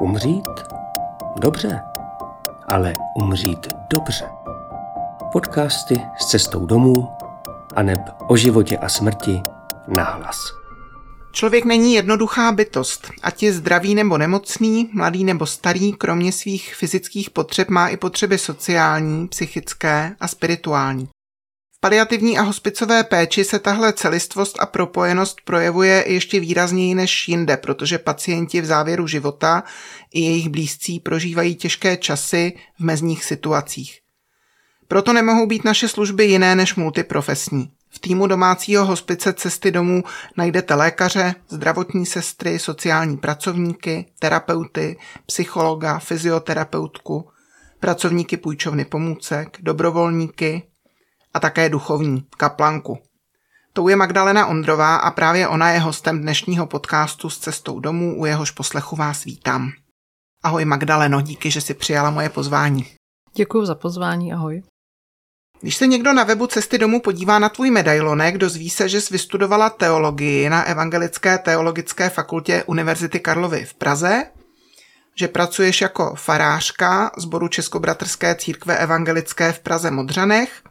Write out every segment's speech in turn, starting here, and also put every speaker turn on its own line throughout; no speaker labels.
Umřít? Dobře, ale umřít dobře. Podcasty s cestou domů a neb o životě a smrti nahlas.
Člověk není jednoduchá bytost. Ať je zdravý nebo nemocný, mladý nebo starý, kromě svých fyzických potřeb má i potřeby sociální, psychické a spirituální. Paliativní a hospicové péči se tahle celistvost a propojenost projevuje ještě výrazněji než jinde, protože pacienti v závěru života i jejich blízcí prožívají těžké časy v mezních situacích. Proto nemohou být naše služby jiné než multiprofesní. V týmu domácího hospice Cesty domů najdete lékaře, zdravotní sestry, sociální pracovníky, terapeuty, psychologa, fyzioterapeutku, pracovníky půjčovny pomůcek, dobrovolníky a také duchovní, kaplanku. Tou je Magdalena Ondrová a právě ona je hostem dnešního podcastu s cestou domů, u jehož poslechu vás vítám. Ahoj Magdaleno, díky, že si přijala moje pozvání.
Děkuji za pozvání, ahoj.
Když se někdo na webu Cesty domů podívá na tvůj medailonek, dozví se, že jsi vystudovala teologii na Evangelické teologické fakultě Univerzity Karlovy v Praze, že pracuješ jako farářka sboru Českobratrské církve evangelické v Praze Modřanech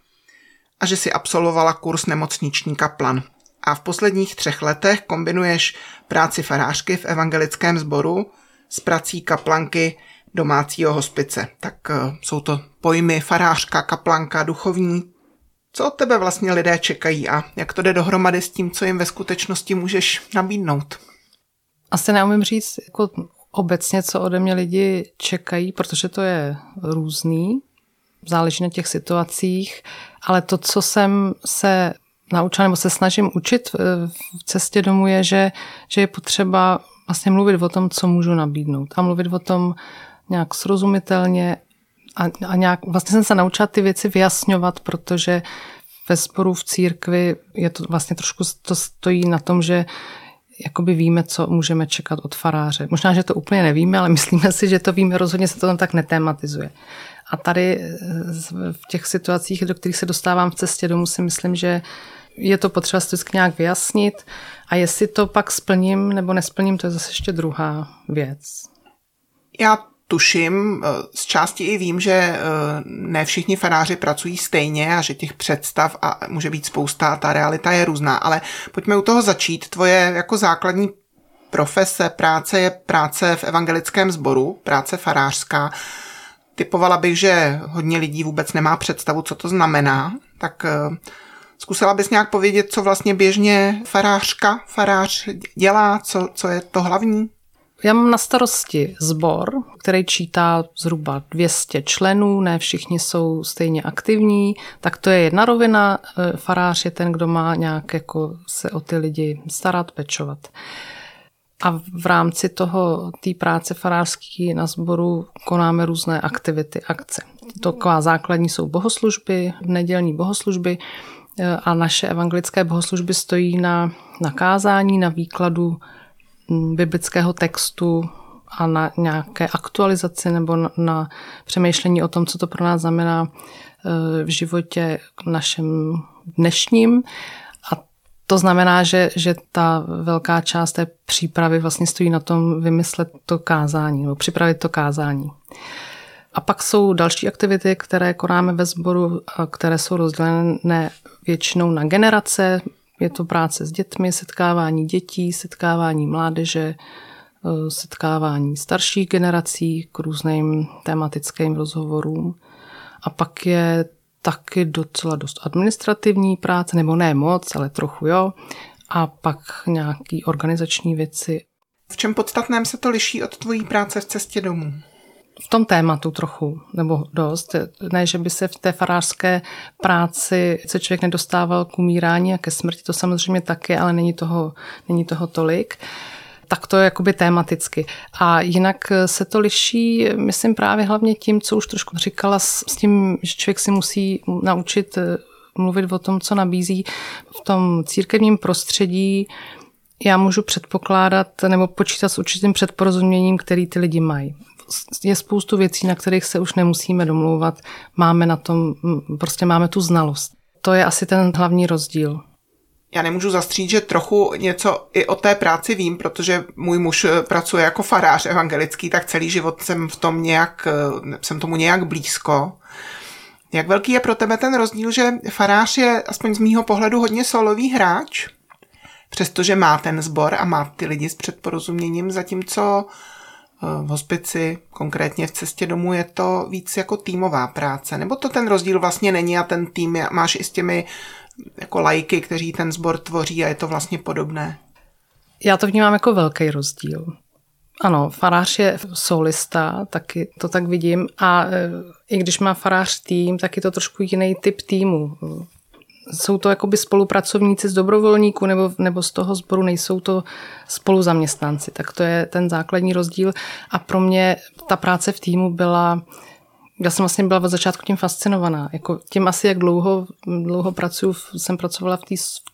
a že si absolvovala kurz nemocniční kaplan. A v posledních třech letech kombinuješ práci farářky v evangelickém sboru s prací kaplanky domácího hospice. Tak uh, jsou to pojmy farářka, kaplanka, duchovní. Co od tebe vlastně lidé čekají a jak to jde dohromady s tím, co jim ve skutečnosti můžeš nabídnout?
Asi neumím říct jako obecně, co ode mě lidi čekají, protože to je různý. Záleží na těch situacích, ale to, co jsem se naučila nebo se snažím učit v cestě domů, je, že, že je potřeba vlastně mluvit o tom, co můžu nabídnout. A mluvit o tom nějak srozumitelně a, a nějak, vlastně jsem se naučila ty věci vyjasňovat, protože ve sporu v církvi je to vlastně trošku to stojí na tom, že jakoby víme, co můžeme čekat od faráře. Možná, že to úplně nevíme, ale myslíme si, že to víme, rozhodně se to tam tak netématizuje. A tady eh, v těch situacích, do kterých se dostávám v cestě domů, si myslím, že je to potřeba si nějak vyjasnit a jestli to pak splním nebo nesplním, to je zase ještě druhá věc.
Já tuším, eh, z části i vím, že eh, ne všichni faráři pracují stejně a že těch představ a může být spousta a ta realita je různá, ale pojďme u toho začít. Tvoje jako základní profese, práce je práce v evangelickém sboru, práce farářská. Typovala bych, že hodně lidí vůbec nemá představu, co to znamená, tak eh, zkusila bys nějak povědět, co vlastně běžně farářka, farář dělá, co, co je to hlavní?
Já mám na starosti sbor, který čítá zhruba 200 členů, ne všichni jsou stejně aktivní, tak to je jedna rovina. E, farář je ten, kdo má nějak jako se o ty lidi starat, pečovat. A v rámci toho, té práce farářský na sboru konáme různé aktivity, akce. Taková základní jsou bohoslužby, nedělní bohoslužby e, a naše evangelické bohoslužby stojí na, na kázání, na výkladu biblického textu a na nějaké aktualizaci nebo na, na přemýšlení o tom, co to pro nás znamená e, v životě našem dnešním. A to znamená, že, že ta velká část té přípravy vlastně stojí na tom vymyslet to kázání nebo připravit to kázání. A pak jsou další aktivity, které konáme ve sboru, které jsou rozdělené většinou na generace. Je to práce s dětmi, setkávání dětí, setkávání mládeže, eh, setkávání starších generací k různým tematickým rozhovorům. A pak je taky docela dost administrativní práce, nebo ne moc, ale trochu jo. A pak nějaký organizační věci.
V čem podstatném se to liší od tvojí práce v cestě domů?
V tom tématu trochu, nebo dost. Ne, že by se v té farářské práci se člověk nedostával k umírání a ke smrti, to samozřejmě taky, ale není toho, není toho tolik. Tak to je jakoby tématicky. A jinak se to liší, myslím právě hlavně tím, co už trošku říkala, s tím, že člověk si musí naučit eh, mluvit o tom, co nabízí v tom církevním prostředí, já můžu předpokládat nebo počítat s určitým předporozuměním, který ty lidi mají je spoustu věcí, na kterých se už nemusíme domlouvat. Máme na tom, prostě máme tu znalost. To je asi ten hlavní rozdíl.
já nemůžu zastřít, že trochu něco i o té práci vím, protože můj muž eh, pracuje jako farář evangelický, tak celý život jsem v tom nějak, eh, jsem tomu nějak blízko. Jak velký je pro tebe ten rozdíl, že farář je aspoň z mýho pohledu hodně solový hráč, přestože má ten sbor a má ty lidi s předporozuměním, zatímco v hospici, konkrétně v cestě domů, je to víc jako týmová práce. Nebo to ten rozdíl vlastně není a ten tým máš i s těmi jako lajky, kteří ten sbor tvoří a je to vlastně podobné?
Já to vnímám jako velký rozdíl. Ano, farář je solista, taky to tak vidím. A e, i když má farář tým, tak je to trošku jiný typ týmu. Jsou to jakoby spolupracovníci z dobrovolníků nebo, nebo z toho sboru, nejsou to spoluzaměstnanci. Tak to je ten základní rozdíl. A pro mě ta práce v týmu byla já jsem vlastně byla od začátku tím fascinovaná. Jako tím asi, jak dlouho, dlouho pracuji, jsem pracovala v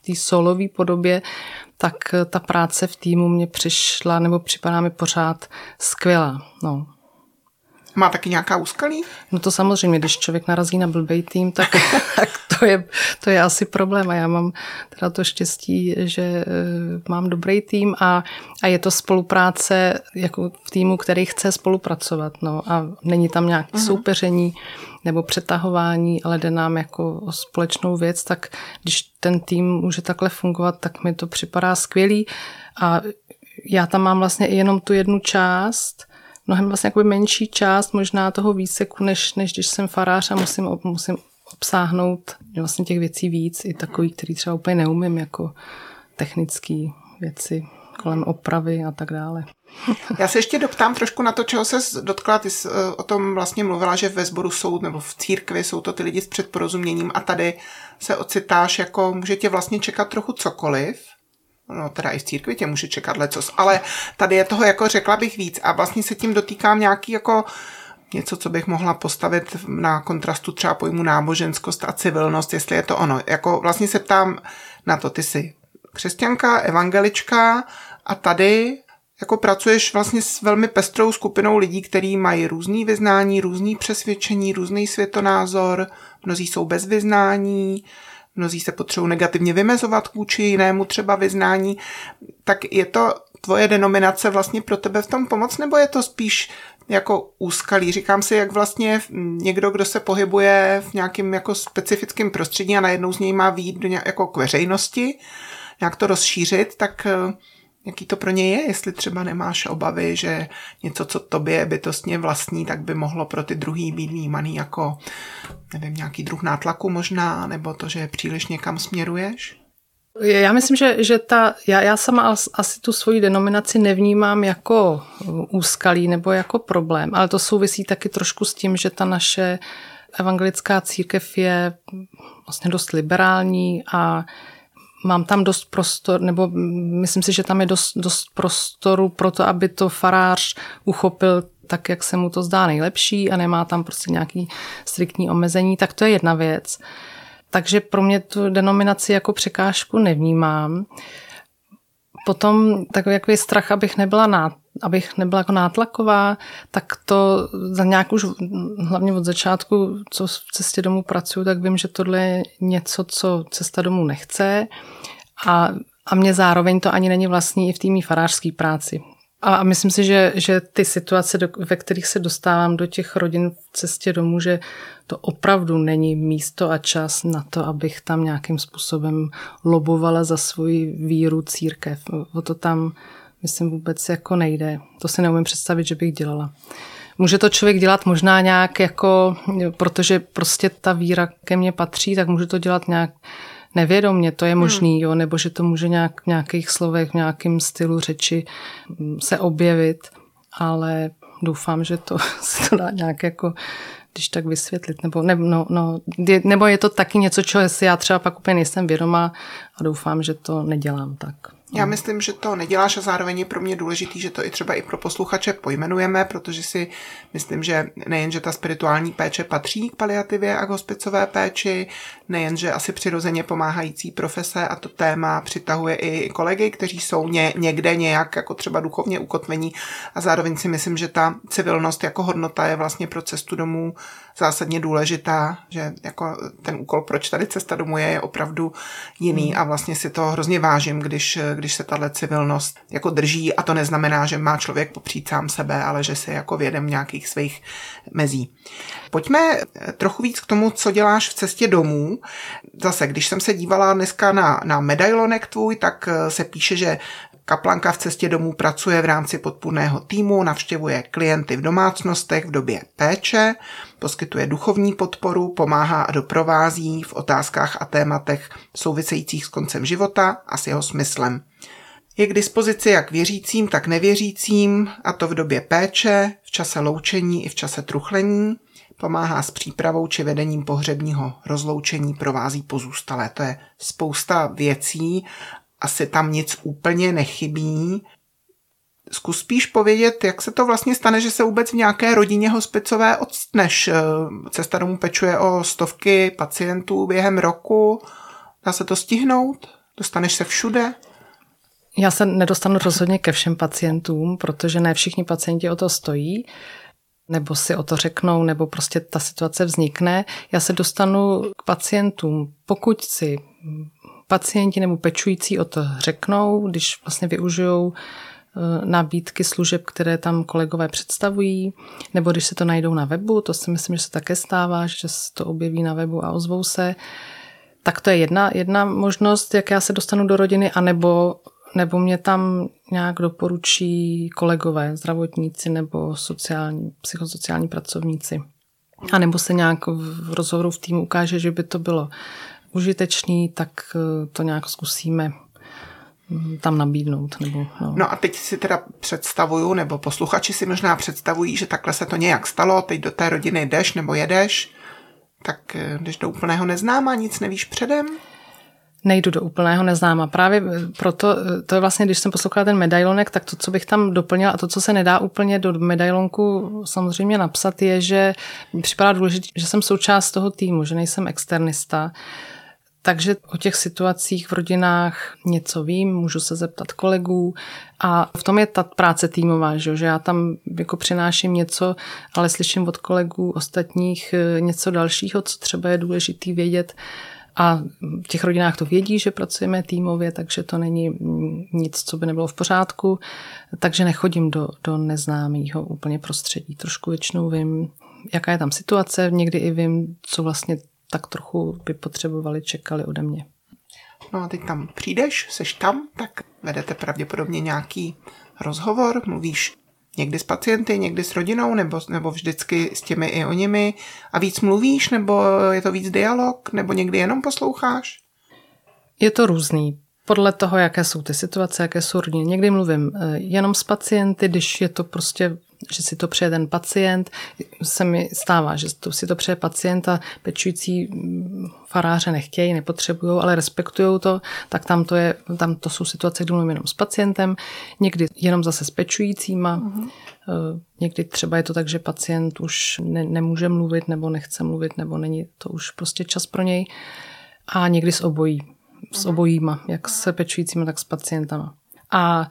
té solové podobě, tak ta práce v týmu mě přišla, nebo připadá mi pořád skvělá. No.
Má taky nějaká úskalí?
No to samozřejmě, když člověk narazí na blbej tým, tak, tak to, je, to je asi problém. A já mám teda to štěstí, že eh, mám dobrý tým a, a je to spolupráce jako v týmu, který chce spolupracovat. No, a není tam nějaké uh-huh. soupeření nebo přetahování, ale jde nám jako o společnou věc, tak když ten tým může takhle fungovat, tak mi to připadá skvělý. A já tam mám vlastně i jenom tu jednu část, mnohem vlastně jakoby menší část možná toho výseku, než, než když jsem farář a musím, musím obsáhnout vlastně těch věcí víc, i takový, který třeba úplně neumím, jako technické věci kolem opravy a tak dále.
Já se ještě doptám trošku na to, čeho se dotkla. Ty jsi eh, o tom vlastně mluvila, že ve sboru jsou, nebo v církvi jsou to ty lidi s předporozuměním a tady se ocitáš, jako může tě vlastně čekat trochu cokoliv no teda i v církvi tě může čekat lecos, ale tady je toho jako řekla bych víc a vlastně se tím dotýkám nějaký jako něco, co bych mohla postavit na kontrastu třeba pojmu náboženskost a civilnost, jestli je to ono. Jako vlastně se ptám na to, ty jsi křesťanka, evangelička a tady jako pracuješ vlastně s velmi pestrou skupinou lidí, kteří mají různý vyznání, různý přesvědčení, různý světonázor, mnozí jsou bez vyznání, mnozí se potřebují negativně vymezovat vůči jinému třeba vyznání, tak je to tvoje denominace vlastně pro tebe v tom pomoc, nebo je to spíš jako úskalí. Říkám si, jak vlastně někdo, kdo se pohybuje v nějakém jako specifickém prostředí a najednou z něj má výjít do nějak, jako k veřejnosti, nějak to rozšířit, tak eh, jaký to pro něj je, jestli třeba nemáš obavy, že něco, co tobě je bytostně vlastní, tak by mohlo pro ty druhý být vnímaný jako, nevím, nějaký druh nátlaku možná, nebo to, že příliš někam směruješ?
Já myslím, že, že ta, já, já sama asi tu svoji denominaci nevnímám jako úskalí nebo jako problém, ale to souvisí taky trošku s tím, že ta naše evangelická církev je vlastně dost liberální a mám tam dost prostor, nebo myslím si, že tam je dost, dost prostoru pro to, aby to farář uchopil tak, jak se mu to zdá nejlepší a nemá tam prostě nějaký striktní omezení, tak to je jedna věc. Takže pro mě tu denominaci jako překážku nevnímám. Potom takový strach, abych nebyla abych nebyla jako nátlaková, tak to za nějak už hlavně od začátku, co v cestě domů pracuju, tak vím, že tohle je něco, co cesta domů nechce a, a mě zároveň to ani není vlastní i v té farářské práci. A myslím si, že, že ty situace, ve kterých se dostávám do těch rodin v cestě domů, že to opravdu není místo a čas na to, abych tam nějakým způsobem lobovala za svoji víru církev. O to tam, myslím, vůbec jako nejde. To si neumím představit, že bych dělala. Může to člověk dělat možná nějak jako, protože prostě ta víra ke mně patří, tak může to dělat nějak nevědomně, to je hmm. možný, hmm. jo, nebo že to může nějak v nějakých slovech, v nějakém stylu řeči mm, se objevit, ale doufám, že to se to dá nějak jako když tak vysvětlit. Nebo, ne, no, no, je, nebo je to taky něco, čeho si já třeba pak úplně nejsem vědomá a doufám, že to nedělám tak.
Já myslím, že to neděláš a zároveň je pro mě důležitý, že to i třeba i pro posluchače pojmenujeme, protože si myslím, že nejen, že ta spirituální péče patří k paliativě a k hospicové péči, nejen, že asi přirozeně pomáhající profese a to téma přitahuje i kolegy, kteří jsou ně, někde nějak jako třeba duchovně ukotvení a zároveň si myslím, že ta civilnost jako hodnota je vlastně pro cestu domů zásadně důležitá, že jako ten úkol, proč tady cesta domů je, je opravdu jiný hmm. a vlastně si to hrozně vážím, když, když se tahle civilnost jako drží a to neznamená, že má člověk popřít sám sebe, ale že si jako vědem nějakých svých mezí. Pojďme trochu víc k tomu, co děláš v cestě domů. Zase, když jsem se dívala dneska na, na medailonek tvůj, tak se píše, že Kaplanka v cestě domů pracuje v rámci podpůrného týmu, navštěvuje klienty v domácnostech v době péče, poskytuje duchovní podporu, pomáhá a doprovází v otázkách a tématech souvisejících s koncem života a s jeho smyslem. Je k dispozici jak věřícím, tak nevěřícím, a to v době péče, v čase loučení i v čase truchlení. Pomáhá s přípravou či vedením pohřebního rozloučení, provází pozůstalé. To je spousta věcí asi tam nic úplně nechybí. Zkus spíš povědět, jak se to vlastně stane, že se vůbec v nějaké rodině hospicové odstneš. Eh, cesta domů pečuje o stovky pacientů během roku. Dá se to stihnout? Dostaneš se všude?
Já se nedostanu rozhodně ke všem pacientům, protože ne všichni pacienti o to stojí, nebo si o to řeknou, nebo prostě ta situace vznikne. Já se dostanu k pacientům, pokud si pacienti nebo pečující o to řeknou, když vlastně využijou eh, nabídky služeb, které tam kolegové představují, nebo když se to najdou na webu, to si myslím, že se také stává, že se to objeví na webu a ozvou se. Tak to je jedna, jedna možnost, jak já se dostanu do rodiny, anebo nebo mě tam nějak doporučí kolegové, zdravotníci nebo sociální, psychosociální pracovníci. A nebo se nějak v rozhovoru v týmu ukáže, že by to bylo užitečný, tak eh, to nějak zkusíme hm, tam nabídnout. Nebo,
no. no a teď si teda představuju, nebo posluchači si možná představují, že takhle se to nějak stalo, teď do té rodiny jdeš nebo jedeš, tak eh, jdeš do úplného neznáma, nic nevíš předem?
Nejdu do úplného neznáma. Právě proto, eh, to je vlastně, když jsem poslouchala ten medailonek, tak to, co bych tam doplnila a to, co se nedá úplně do medailonku samozřejmě napsat, je, že mi připadá důležité, že jsem součást toho týmu, že nejsem externista, takže o těch situacích v rodinách něco vím, můžu se zeptat kolegů a v tom je ta práce týmová, že, že já tam jako přináším něco, ale slyším od kolegů ostatních eh, něco dalšího, co třeba je důležitý vědět. A v těch rodinách to vědí, že pracujeme týmově, takže to není nic, co by nebylo v pořádku. Takže nechodím do, do neznámého úplně prostředí. Trošku většinou vím, jaká je tam situace, někdy i vím, co vlastně tak trochu by potřebovali, čekali ode mě.
No a teď tam přijdeš, seš tam, tak vedete pravděpodobně nějaký rozhovor, mluvíš někdy s pacienty, někdy s rodinou, nebo, nebo vždycky s těmi i o nimi a víc mluvíš, nebo je to víc dialog, nebo někdy jenom posloucháš?
Je to různý. Podle toho, jaké jsou ty situace, jaké jsou rodiny. Někdy mluvím eh, jenom s pacienty, když je to prostě že si to přeje ten pacient. Se mi stává, že to si to přeje pacient a pečující faráře nechtějí, nepotřebují, ale respektují to, tak tam to, je, tam to jsou situace, kdy mluvím jenom s pacientem, někdy jenom zase s pečujícíma. Mm-hmm. Někdy třeba je to tak, že pacient už ne, nemůže mluvit nebo nechce mluvit, nebo není to už prostě čas pro něj. A někdy s obojí, s mhm. obojíma, jak se pečujícíma, tak s pacientama. A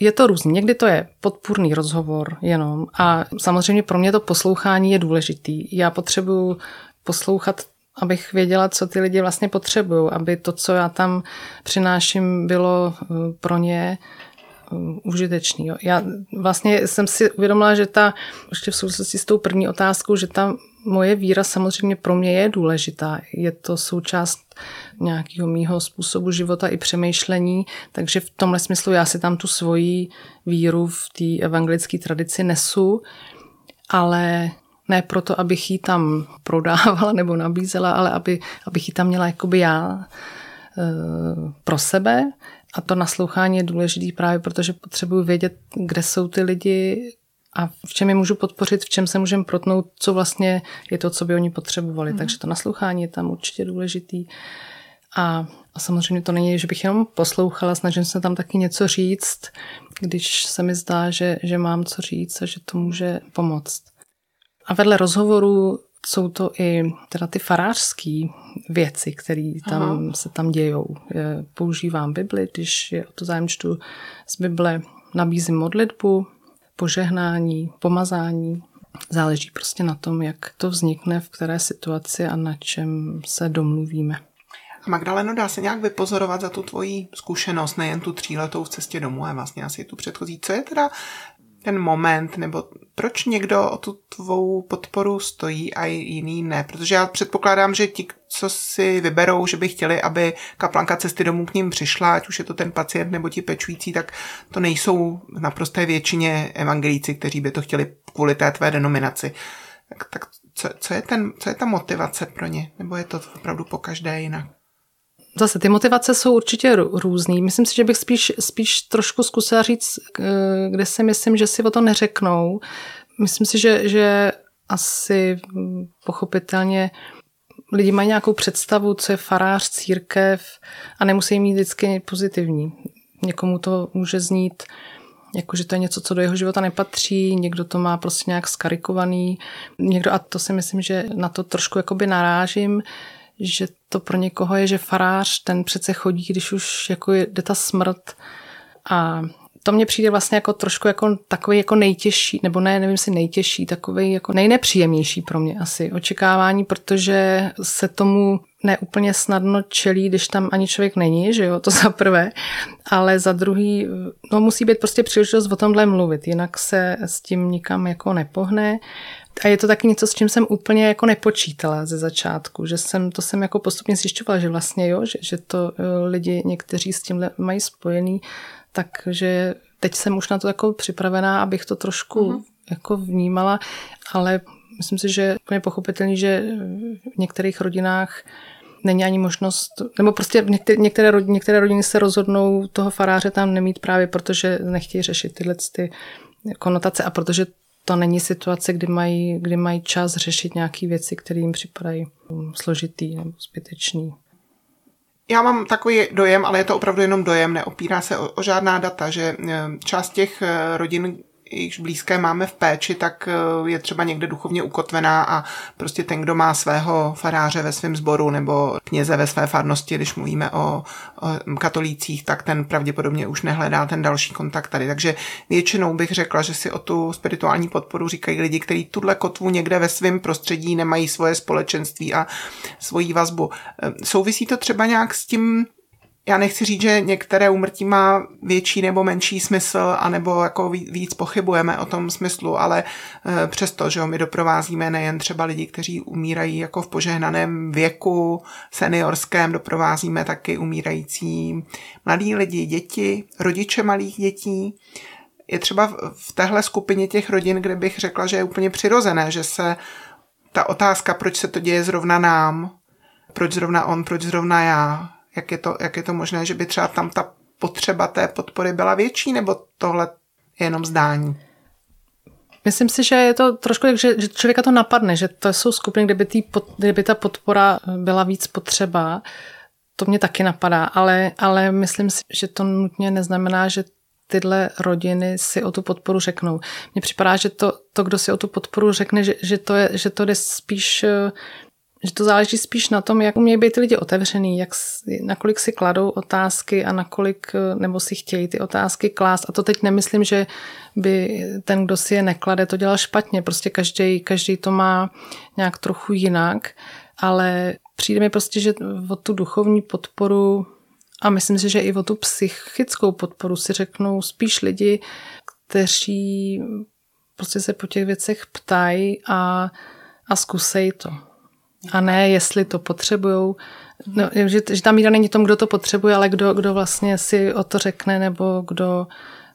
je to různý. Někdy to je podpůrný rozhovor jenom a samozřejmě pro mě to poslouchání je důležitý. Já potřebuju poslouchat abych věděla, co ty lidi vlastně potřebují, aby to, co já tam přináším, bylo eh, pro ně eh, užitečný. Já vlastně jsem si uvědomila, že ta, ještě v souvislosti s tou první otázkou, že ta moje víra samozřejmě pro mě je důležitá. Je to součást nějakého mýho způsobu života i přemýšlení, takže v tomhle smyslu já si tam tu svoji víru v té evangelické tradici nesu, ale ne proto, abych ji tam prodávala nebo nabízela, ale aby, abych ji tam měla jakoby já e, pro sebe. A to naslouchání je důležité právě protože potřebuji vědět, kde jsou ty lidi, a v čem je můžu podpořit, v čem se můžeme protnout, co vlastně je to, co by oni potřebovali. Mm. Takže to naslouchání je tam určitě důležitý. A, a samozřejmě to není, že bych jenom poslouchala, snažím se tam taky něco říct, když se mi zdá, že, že mám co říct a že to může pomoct. A vedle rozhovoru jsou to i teda ty farářské věci, které tam se tam dějou. Používám Bibli, když je o to zájem čtu z Bible, nabízím modlitbu, požehnání, pomazání. Záleží prostě na tom, jak to vznikne, v které situaci a na čem se domluvíme.
Magdaleno, dá se nějak vypozorovat za tu tvoji zkušenost, nejen tu tříletou v cestě domů, ale vlastně asi tu předchozí. Co je teda ten moment, nebo proč někdo o tu tvou podporu stojí a jiný ne? Protože já předpokládám, že ti, co si vyberou, že by chtěli, aby kaplanka cesty domů k ním přišla, ať už je to ten pacient nebo ti pečující, tak to nejsou naprosté většině evangelíci, kteří by to chtěli kvůli té tvé denominaci. Tak, tak co, co, je ten, co je ta motivace pro ně? Nebo je to opravdu po každé jinak?
Zase ty motivace jsou určitě různý. Myslím si, že bych spíš, spíš trošku zkusila říct, kde si myslím, že si o to neřeknou. Myslím si, že, že asi pochopitelně lidi mají nějakou představu, co je farář, církev a nemusí mít vždycky pozitivní. Někomu to může znít jako, že to je něco, co do jeho života nepatří, někdo to má prostě nějak skarikovaný, někdo, a to si myslím, že na to trošku jakoby narážím, že to pro někoho je, že farář, ten přece chodí, když už jako jde ta smrt. A to mně přijde vlastně jako trošku jako takový jako nejtěžší, nebo ne, nevím si nejtěžší, takový jako nejnepříjemnější pro mě asi očekávání, protože se tomu neúplně snadno čelí, když tam ani člověk není, že jo, to za prvé, ale za druhý, no musí být prostě příležitost o tomhle mluvit, jinak se s tím nikam jako nepohne a je to taky něco, s čím jsem úplně jako nepočítala ze začátku, že jsem, to jsem jako postupně zjišťovala, že vlastně jo, že, že to eh, lidi někteří s tímhle mají spojený, takže teď jsem už na to jako připravená, abych to trošku uh-huh. jako vnímala, ale myslím si, že je úplně pochopitelný, že v některých rodinách není ani možnost, nebo prostě některé, některé, rodiny, některé rodiny se rozhodnou toho faráře tam nemít právě, protože nechtějí řešit tyhle ty konotace a protože to není situace, kdy mají, kdy mají čas řešit nějaké věci, které jim připadají složitý nebo zbytečný.
Já mám takový dojem, ale je to opravdu jenom dojem, neopírá se o, o žádná data, že eh, část těch eh, rodin, jejichž blízké máme v péči, tak eh, je třeba někde duchovně ukotvená a prostě ten, kdo má svého faráře ve svém sboru nebo kněze ve své farnosti, když mluvíme o, o katolících, tak ten pravděpodobně už nehledá ten další kontakt tady. Takže většinou bych řekla, že si o tu spirituální podporu říkají lidi, kteří tuhle kotvu někde ve svém prostředí nemají svoje společenství a svoji vazbu. Eh, souvisí to třeba nějak s tím, já nechci říct, že některé úmrtí má větší nebo menší smysl, anebo jako víc pochybujeme o tom smyslu, ale eh, přesto, že my doprovázíme nejen třeba lidi, kteří umírají jako v požehnaném věku, seniorském, doprovázíme taky umírající mladí lidi, děti, rodiče malých dětí. Je třeba v téhle skupině těch rodin, kde bych řekla, že je úplně přirozené, že se ta otázka, proč se to děje zrovna nám, proč zrovna on, proč zrovna já, jak je, to, jak je to možné, že by třeba tam ta potřeba té podpory byla větší, nebo tohle je jenom zdání?
Myslím si, že je to trošku tak, že, že člověka to napadne, že to jsou skupiny, kde by, tý, kdyby ta podpora byla víc potřeba. To mě taky napadá, ale, ale myslím si, že to nutně neznamená, že tyhle rodiny si o tu podporu řeknou. Mně připadá, že to, to kdo si o tu podporu řekne, že, že, to, je, že to jde spíš že to záleží spíš na tom, jak umějí být lidi otevřený, jak, nakolik si kladou otázky a nakolik, nebo si chtějí ty otázky klást. A to teď nemyslím, že by ten, kdo si je neklade, to dělal špatně. Prostě každý, každý to má nějak trochu jinak, ale přijde mi prostě, že o tu duchovní podporu a myslím si, že i o tu psychickou podporu si řeknou spíš lidi, kteří prostě se po těch věcech ptají a, a zkusej to a ne jestli to potřebují. No, že, že ta míra není tom, kdo to potřebuje, ale kdo, kdo vlastně si o to řekne nebo kdo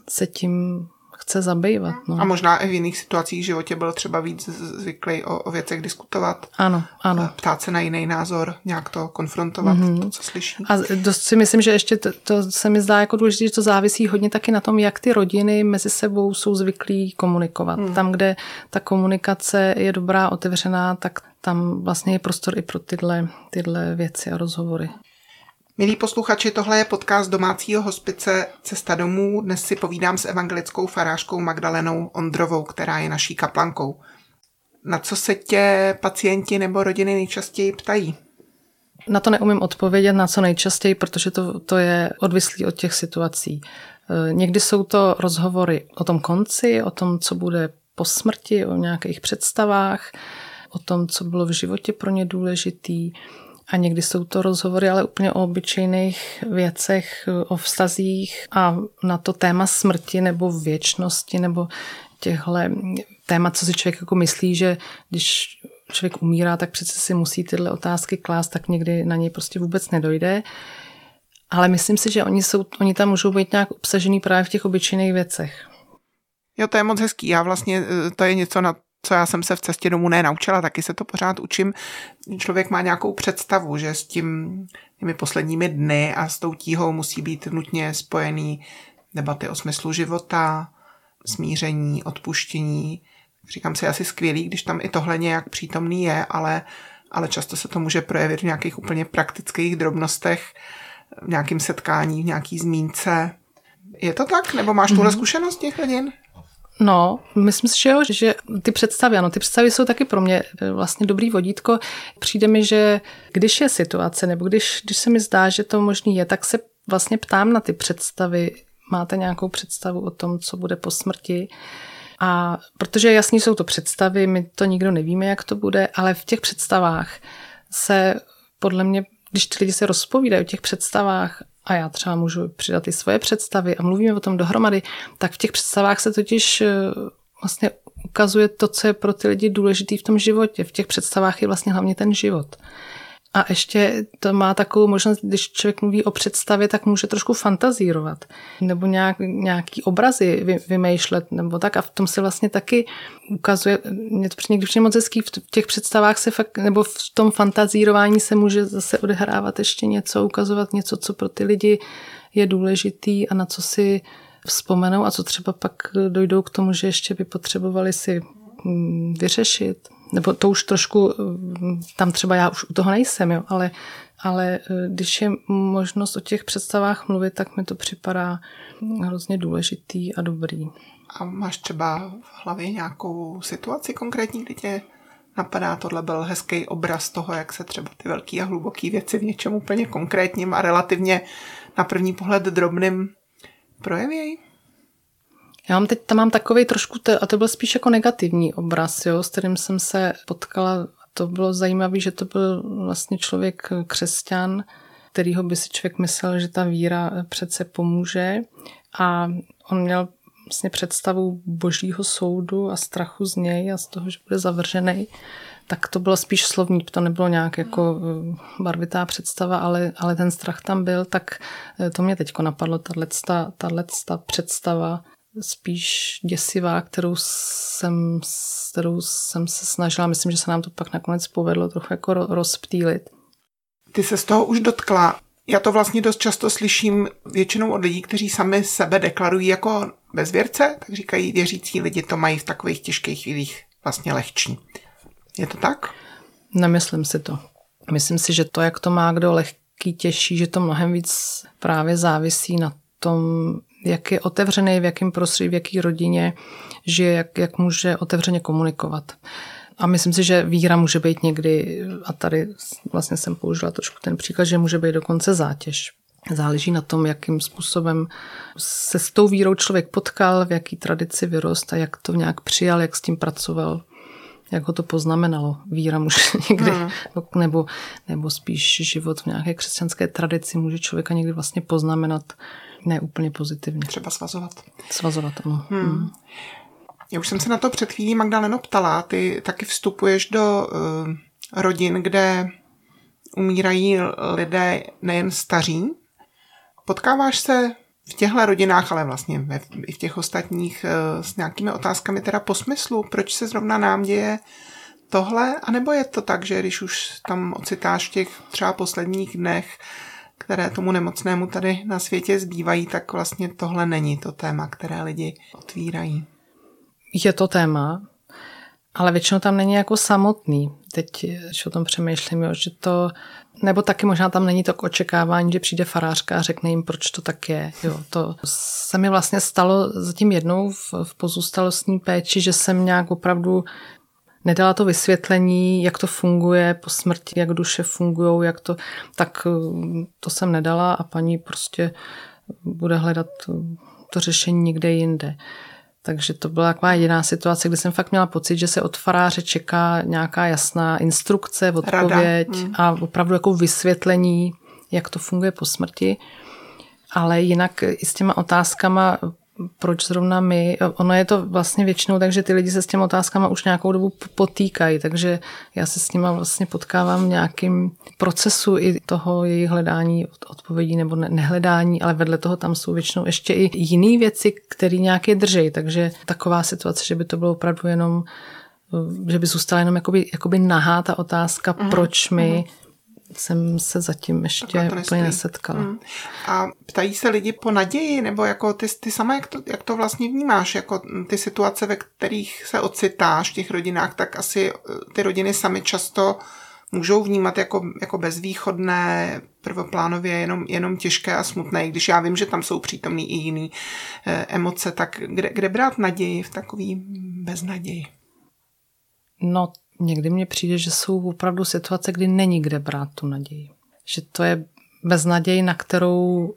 se tím chce zabývat. No.
A možná i v jiných situacích v životě byl třeba víc zvyklý o, o věcech diskutovat.
Ano, ano.
Ptát se na jiný názor, nějak to konfrontovat, mm-hmm. to, co slyší.
A dost si myslím, že ještě to, to se mi zdá jako důležité, že to závisí hodně taky na tom, jak ty rodiny mezi sebou jsou zvyklí komunikovat. Mm. Tam, kde ta komunikace je dobrá, otevřená, tak tam vlastně je prostor i pro tyhle, tyhle věci a rozhovory.
Milí posluchači, tohle je podcast domácího hospice Cesta domů. Dnes si povídám s evangelickou farářkou Magdalenou Ondrovou, která je naší kaplankou. Na co se tě pacienti nebo rodiny nejčastěji ptají?
Na to neumím odpovědět, na co nejčastěji, protože to, to je odvislý od těch situací. E, někdy jsou to rozhovory o tom konci, o tom, co bude po smrti, o nějakých představách, o tom, co bylo v životě pro ně důležitý. A někdy jsou to rozhovory, ale úplně o obyčejných věcech, o vztazích a na to téma smrti nebo věčnosti nebo těchhle témat, co si člověk jako myslí, že když člověk umírá, tak přece si musí tyhle otázky klást, tak někdy na něj prostě vůbec nedojde. Ale myslím si, že oni, jsou, oni tam můžou být nějak obsažený právě v těch obyčejných věcech.
Jo, to je moc hezký. Já vlastně, eh, to je něco, na co já jsem se v cestě domů nenaučila, taky se to pořád učím. Člověk má nějakou představu, že s tím těmi posledními dny a s tou tíhou musí být nutně spojený debaty o smyslu života, smíření, odpuštění. Říkám si asi skvělý, když tam i tohle nějak přítomný je, ale, ale často se to může projevit v nějakých úplně praktických drobnostech, v nějakém setkání, v nějaký zmínce. Je to tak? Nebo máš tuhle mm-hmm. zkušenost těch rodin?
No, myslím si, že jo, že ty představy, ano, ty představy jsou taky pro mě eh, vlastně dobrý vodítko. Přijde mi, že když je situace, nebo když, když se mi zdá, že to možný je, tak se vlastně ptám na ty představy. Máte nějakou představu o tom, co bude po smrti? A protože jasně jsou to představy, my to nikdo nevíme, jak to bude, ale v těch představách se podle mě, když ty lidi se rozpovídají o těch představách a já třeba můžu přidat i svoje představy a mluvíme o tom dohromady, tak v těch představách se totiž eh, vlastně ukazuje to, co je pro ty lidi důležité v tom životě. V těch představách je vlastně hlavně ten život. A ještě to má takovou možnost, když člověk mluví o představě, tak může trošku fantazírovat nebo nějak, nějaký obrazy vy, vymýšlet nebo tak. A v tom se vlastně taky ukazuje, mě to přijde moc hezký, v těch představách se fakt, nebo v tom fantazírování se může zase odehrávat ještě něco, ukazovat něco, co pro ty lidi je důležitý a na co si vzpomenou a co třeba pak dojdou k tomu, že ještě by potřebovali si mm, vyřešit nebo to už trošku, tam třeba já už u toho nejsem, jo, ale, ale eh, když je možnost o těch představách mluvit, tak mi to připadá hrozně důležitý a dobrý.
A máš třeba v hlavě nějakou situaci konkrétní, kdy tě napadá, tohle byl hezký obraz toho, jak se třeba ty velké a hluboké věci v něčem úplně konkrétním a relativně na první pohled drobným projevějí?
Já mám teď tam mám takový trošku, a to byl spíš jako negativní obraz, jo, s kterým jsem se potkala. To bylo zajímavé, že to byl vlastně člověk křesťan, kterýho by si člověk myslel, že ta víra přece pomůže. A on měl vlastně představu božího soudu a strachu z něj a z toho, že bude zavržený. Tak to bylo spíš slovní, to nebylo nějak jako eh, barvitá představa, ale, ale ten strach tam byl, tak eh, to mě teď napadlo, tato představa spíš děsivá, kterou jsem, kterou jsem se snažila. Myslím, že se nám to pak nakonec povedlo trochu jako rozptýlit.
Ty se z toho už dotkla. Já to vlastně dost často slyším většinou od lidí, kteří sami sebe deklarují jako bezvěrce, tak říkají, věřící lidi to mají v takových těžkých chvílích vlastně lehčí. Je to tak?
Nemyslím si to. Myslím si, že to, jak to má kdo lehký, těžší, že to mnohem víc právě závisí na tom, jak je otevřený, v jakém prostředí, v jaké rodině žije, jak, jak může otevřeně komunikovat. A myslím si, že víra může být někdy, a tady vlastně jsem použila trošku ten příklad, že může být dokonce zátěž. Záleží na tom, jakým způsobem se s tou vírou člověk potkal, v jaký tradici vyrost a jak to nějak přijal, jak s tím pracoval, jak ho to poznamenalo. Víra může někdy, hmm. nebo, nebo spíš život v nějaké křesťanské tradici může člověka někdy vlastně poznamenat ne úplně pozitivně.
Třeba svazovat.
Svazovat, ano. Hmm. Hmm.
Já už jsem se na to před chvílí Magdaleno ptala. Ty taky vstupuješ do uh, rodin, kde umírají lidé nejen staří. Potkáváš se v těchto rodinách, ale vlastně ve, i v těch ostatních uh, s nějakými otázkami teda po smyslu, proč se zrovna nám děje tohle, anebo je to tak, že když už tam ocitáš v těch třeba posledních dnech, které tomu nemocnému tady na světě zbývají, tak vlastně tohle není to téma, které lidi otvírají.
Je to téma, ale většinou tam není jako samotný. teď, když o tom přemýšlím, jo, že to, nebo taky možná tam není to k očekávání, že přijde farářka a řekne jim, proč to tak je. Jo, to se mi vlastně stalo zatím jednou v, v pozůstalostní péči, že jsem nějak opravdu nedala to vysvětlení, jak to funguje po smrti, jak duše fungují, jak to, tak to jsem nedala a paní prostě bude hledat to řešení někde jinde. Takže to byla taková jediná situace, kdy jsem fakt měla pocit, že se od faráře čeká nějaká jasná instrukce, odpověď mm. a opravdu jako vysvětlení, jak to funguje po smrti. Ale jinak i s těma otázkama proč zrovna my, ono je to vlastně většinou tak, že ty lidi se s těmi otázkama už nějakou dobu potýkají, takže já se s nima vlastně potkávám v nějakým procesu i toho jejich hledání odpovědí nebo nehledání, ale vedle toho tam jsou většinou ještě i jiné věci, které nějaké drží, takže taková situace, že by to bylo opravdu jenom že by zůstala jenom jakoby, jakoby nahá ta otázka, uh-huh, proč my uh-huh jsem se zatím ještě úplně nesetkala. Hmm.
A ptají se lidi po naději, nebo jako ty, ty sama, jak to, jak to vlastně vnímáš, jako ty situace, ve kterých se ocitáš v těch rodinách, tak asi eh, ty rodiny sami často můžou vnímat jako, jako bezvýchodné, prvoplánově jenom, jenom těžké a smutné, i když já vím, že tam jsou přítomný i jiný e, emoce, tak kde, kde brát naději v takový beznaději?
No někdy mně přijde, že jsou opravdu situace, kdy není kde brát tu naději. Že to je beznaděj, na kterou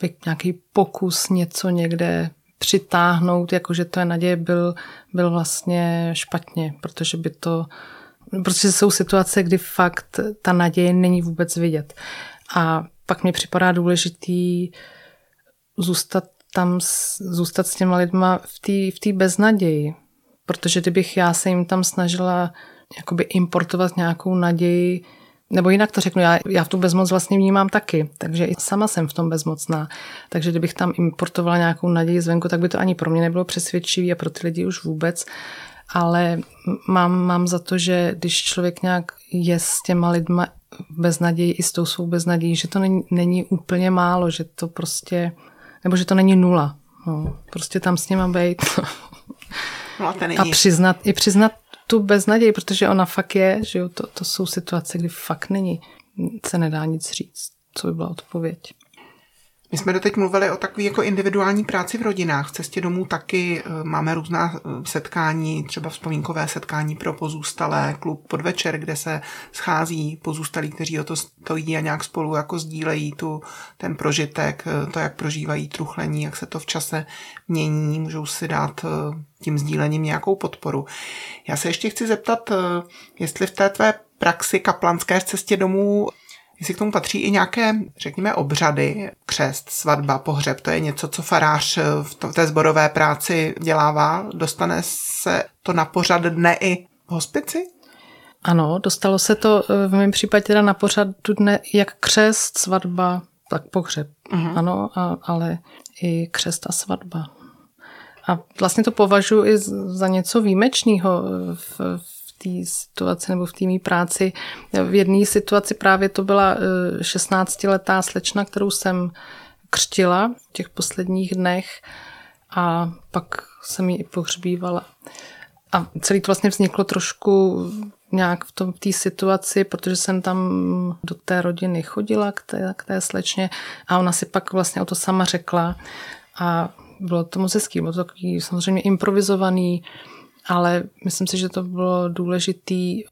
by nějaký pokus něco někde přitáhnout, jakože to je naděje, byl, byl vlastně špatně, protože by to, protože jsou situace, kdy fakt ta naděje není vůbec vidět. A pak mi připadá důležitý zůstat tam, zůstat s těma lidma v té v beznaději, protože kdybych já se jim tam snažila jakoby importovat nějakou naději, nebo jinak to řeknu, já, já v tu bezmoc vlastně vnímám taky, takže i sama jsem v tom bezmocná. Takže kdybych tam importovala nějakou naději zvenku, tak by to ani pro mě nebylo přesvědčivý a pro ty lidi už vůbec. Ale mám, mám za to, že když člověk nějak je s těma lidma bez naději i s tou svou beznadějí, že to není, není úplně málo, že to prostě, nebo že to není nula. No, prostě tam s nima být.
No,
a, a přiznat, i přiznat tu beznaděj, protože ona fakt je, že jo, to, to jsou situace, kdy fakt není, se nedá nic říct, co by byla odpověď.
My jsme doteď mluvili o takové jako individuální práci v rodinách. V cestě domů taky eh, máme různá eh, setkání, třeba vzpomínkové setkání pro pozůstalé, klub podvečer, kde se schází pozůstalí, kteří o to stojí a nějak spolu jako sdílejí tu, ten prožitek, eh, to, jak prožívají truchlení, jak se to v čase mění, můžou si dát tím sdílením nějakou podporu. Já se ještě chci zeptat, jestli v té tvé praxi kaplanské v cestě domů Jestli k tomu patří i nějaké, řekněme, obřady, křest, svatba, pohřeb, to je něco, co farář v té zborové práci dělává. Dostane se to na pořad dne i v hospici?
Ano, dostalo se to v mém případě teda na pořad dne jak křest, svatba, tak pohřeb. Uh-huh. Ano, a, ale i křest a svatba. A vlastně to považuji i za něco výjimečného v, v té situaci nebo v té mý práci. V jedné situaci právě to byla 16-letá eh, slečna, kterou jsem křtila v těch posledních dnech a pak jsem ji i pohřbívala. A celý to vlastně vzniklo trošku nějak v tom té situaci, protože jsem tam do té rodiny chodila k té, k té slečně a ona si pak vlastně o to sama řekla a bylo to moc hezký, bylo to takový samozřejmě improvizovaný, ale myslím si, že to bylo důležitý.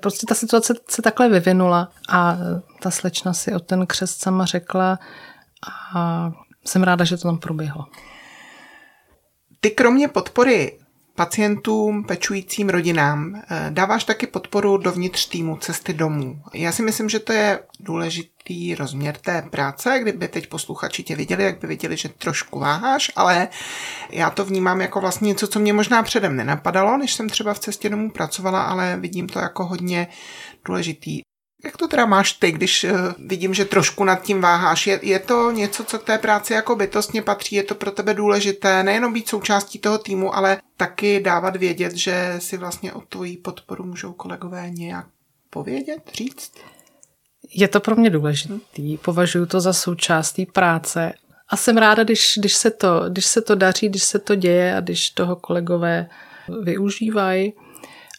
Prostě ta situace se takhle vyvinula a ta slečna si o ten křest sama řekla a jsem ráda, že to tam proběhlo.
Ty kromě podpory pacientům, pečujícím rodinám. Eh, dáváš taky podporu dovnitř týmu cesty domů. Já si myslím, že to je důležitý rozměr té práce, kdyby teď posluchači tě viděli, jak by viděli, že trošku váháš, ale já to vnímám jako vlastně něco, co mě možná předem nenapadalo, než jsem třeba v cestě domů pracovala, ale vidím to jako hodně důležitý. Jak to teda máš ty, když uh, vidím, že trošku nad tím váháš? Je, je to něco, co k té práci jako bytostně patří? Je to pro tebe důležité nejenom být součástí toho týmu, ale taky dávat vědět, že si vlastně o tvoji podporu můžou kolegové nějak povědět, říct?
Je to pro mě důležitý. Považuji to za součást práce. A jsem ráda, když, když, se to, když se to daří, když se to děje a když toho kolegové využívají.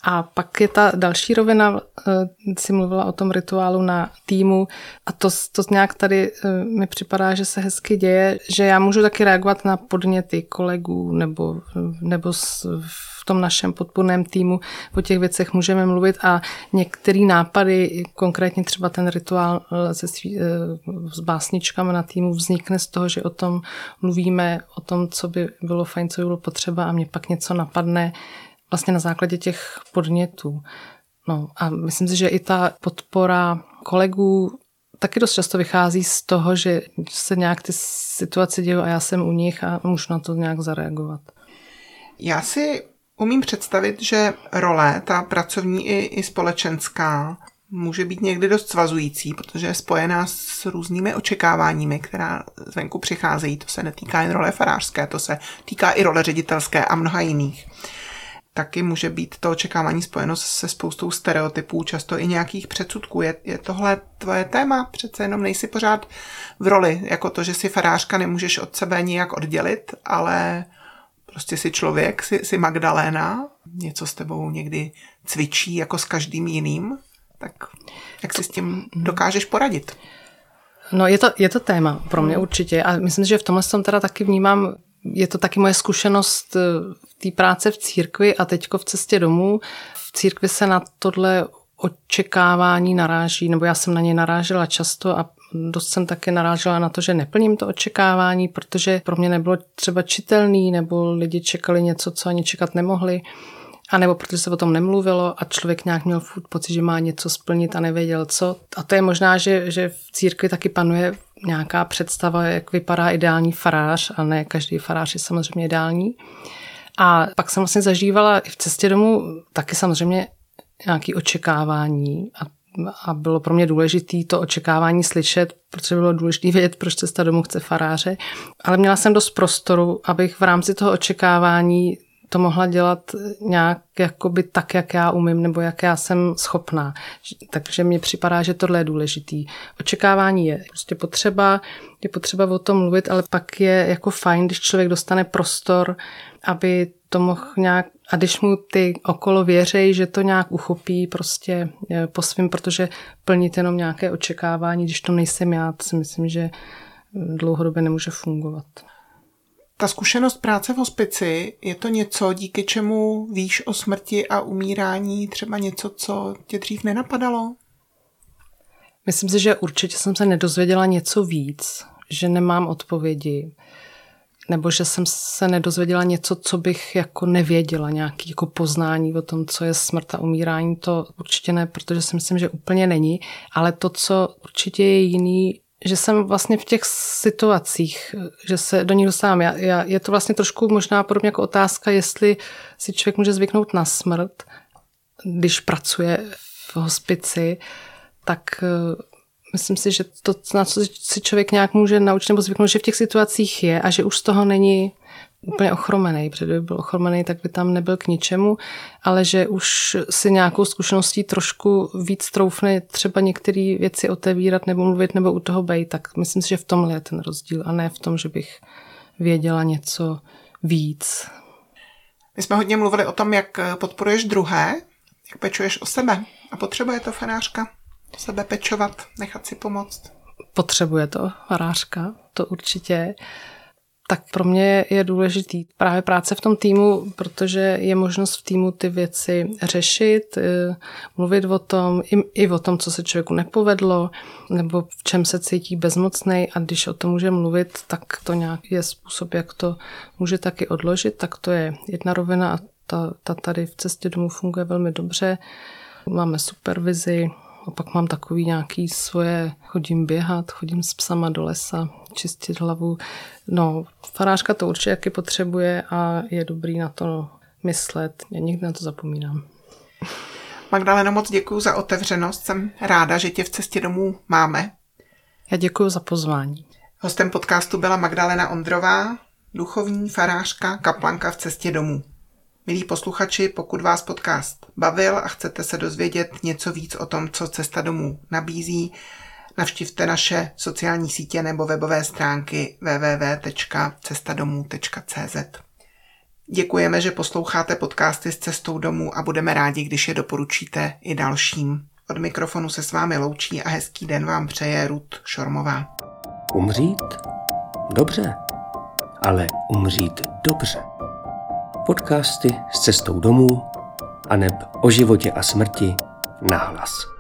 A pak je ta další rovina, eh, si mluvila o tom rituálu na týmu. A to, to nějak tady eh, mi připadá, že se hezky děje, že já můžu taky reagovat na podněty kolegů nebo, nebo v tom našem podpůrném týmu. O těch věcech můžeme mluvit a některé nápady, konkrétně třeba ten rituál se svý, s básničkami na týmu vznikne z toho, že o tom mluvíme, o tom, co by bylo fajn, co by bylo potřeba a mě pak něco napadne, vlastně na základě těch podnětů. No a myslím si, že i ta podpora kolegů taky dost často vychází z toho, že se nějak ty situace dějí a já jsem u nich a můžu na to nějak zareagovat.
Já si umím představit, že role, ta pracovní i, i společenská, může být někdy dost svazující, protože je spojená s různými očekáváními, která zvenku přicházejí. To se netýká jen role farářské, to se týká i role ředitelské a mnoha jiných taky může být to očekávání spojeno se spoustou stereotypů, často i nějakých předsudků. Je, je tohle tvoje téma? Přece jenom nejsi pořád v roli, jako to, že si farářka nemůžeš od sebe nijak oddělit, ale prostě si člověk, si, si Magdaléna, něco s tebou někdy cvičí jako s každým jiným, tak jak si s tím dokážeš poradit?
No je to, je to téma pro mě určitě a myslím, že v tomhle jsem teda taky vnímám je to taky moje zkušenost eh, v té práce v církvi a teďko v cestě domů. V církvi se na tohle očekávání naráží, nebo já jsem na ně narážela často a dost jsem taky narážela na to, že neplním to očekávání, protože pro mě nebylo třeba čitelný, nebo lidi čekali něco, co ani čekat nemohli, a nebo protože se o tom nemluvilo a člověk nějak měl furt pocit, že má něco splnit a nevěděl co. A to je možná, že, že v církvi taky panuje nějaká představa, jak vypadá ideální farář a ne každý farář je samozřejmě ideální. A pak jsem vlastně zažívala i v cestě domů taky samozřejmě nějaké očekávání a, a bylo pro mě důležité to očekávání slyšet, protože bylo důležité vědět, proč cesta domů chce faráře. Ale měla jsem dost prostoru, abych v rámci toho očekávání to mohla dělat nějak jakoby tak, jak já umím, nebo jak já jsem schopná. Takže mně připadá, že tohle je důležitý. Očekávání je prostě potřeba, je potřeba o tom mluvit, ale pak je jako fajn, když člověk dostane prostor, aby to mohl nějak, a když mu ty okolo věřejí, že to nějak uchopí prostě e, po svým, protože plnit jenom nějaké očekávání, když to nejsem já, si myslím, že dlouhodobě nemůže fungovat.
Ta zkušenost práce v hospici, je to něco, díky čemu víš o smrti a umírání, třeba něco, co tě dřív nenapadalo?
Myslím si, že určitě jsem se nedozvěděla něco víc, že nemám odpovědi, nebo že jsem se nedozvěděla něco, co bych jako nevěděla, nějaký jako poznání o tom, co je smrt a umírání, to určitě ne, protože si myslím, že úplně není, ale to, co určitě je jiný, že jsem vlastně v těch situacích, že se do nich dostávám. Já, já, je to vlastně trošku možná podobně jako otázka, jestli si člověk může zvyknout na smrt, když pracuje v hospici, tak uh, myslím si, že to, na co si člověk nějak může naučit nebo zvyknout, že v těch situacích je a že už z toho není úplně ochromený, protože kdyby byl ochromený, tak by tam nebyl k ničemu, ale že už si nějakou zkušeností trošku víc troufne třeba některé věci otevírat nebo mluvit nebo u toho bejt, tak myslím si, že v tomhle je ten rozdíl a ne v tom, že bych věděla něco víc.
My jsme hodně mluvili o tom, jak podporuješ druhé, jak pečuješ o sebe a potřebuje to farářka sebe pečovat, nechat si pomoct.
Potřebuje to farářka, to určitě tak pro mě je důležitý právě práce v tom týmu, protože je možnost v týmu ty věci řešit, eh, mluvit o tom, i, i o tom, co se člověku nepovedlo, nebo v čem se cítí bezmocný a když o tom může mluvit, tak to nějak je způsob, jak to může taky odložit, tak to je jedna rovina a ta, ta tady v cestě domů funguje velmi dobře. Máme supervizi, a pak mám takový nějaký svoje, chodím běhat, chodím s psama do lesa, čistit hlavu. No, farářka to určitě jaký potřebuje a je dobrý na to myslet. Já nikdy na to zapomínám.
Magdaleno, moc děkuji za otevřenost. Jsem ráda, že tě v cestě domů máme.
Já děkuji za pozvání.
Hostem podcastu byla Magdalena Ondrová, duchovní farářka, kaplanka v cestě domů. Milí posluchači, pokud vás podcast bavil a chcete se dozvědět něco víc o tom, co Cesta domů nabízí, navštivte naše sociální sítě nebo webové stránky www.cestadomů.cz. Děkujeme, že posloucháte podcasty s cestou domů a budeme rádi, když je doporučíte i dalším. Od mikrofonu se s vámi loučí a hezký den vám přeje Rud Šormová.
Umřít? Dobře, ale umřít dobře. Podcasty s cestou domů a neb o životě a smrti nahlas.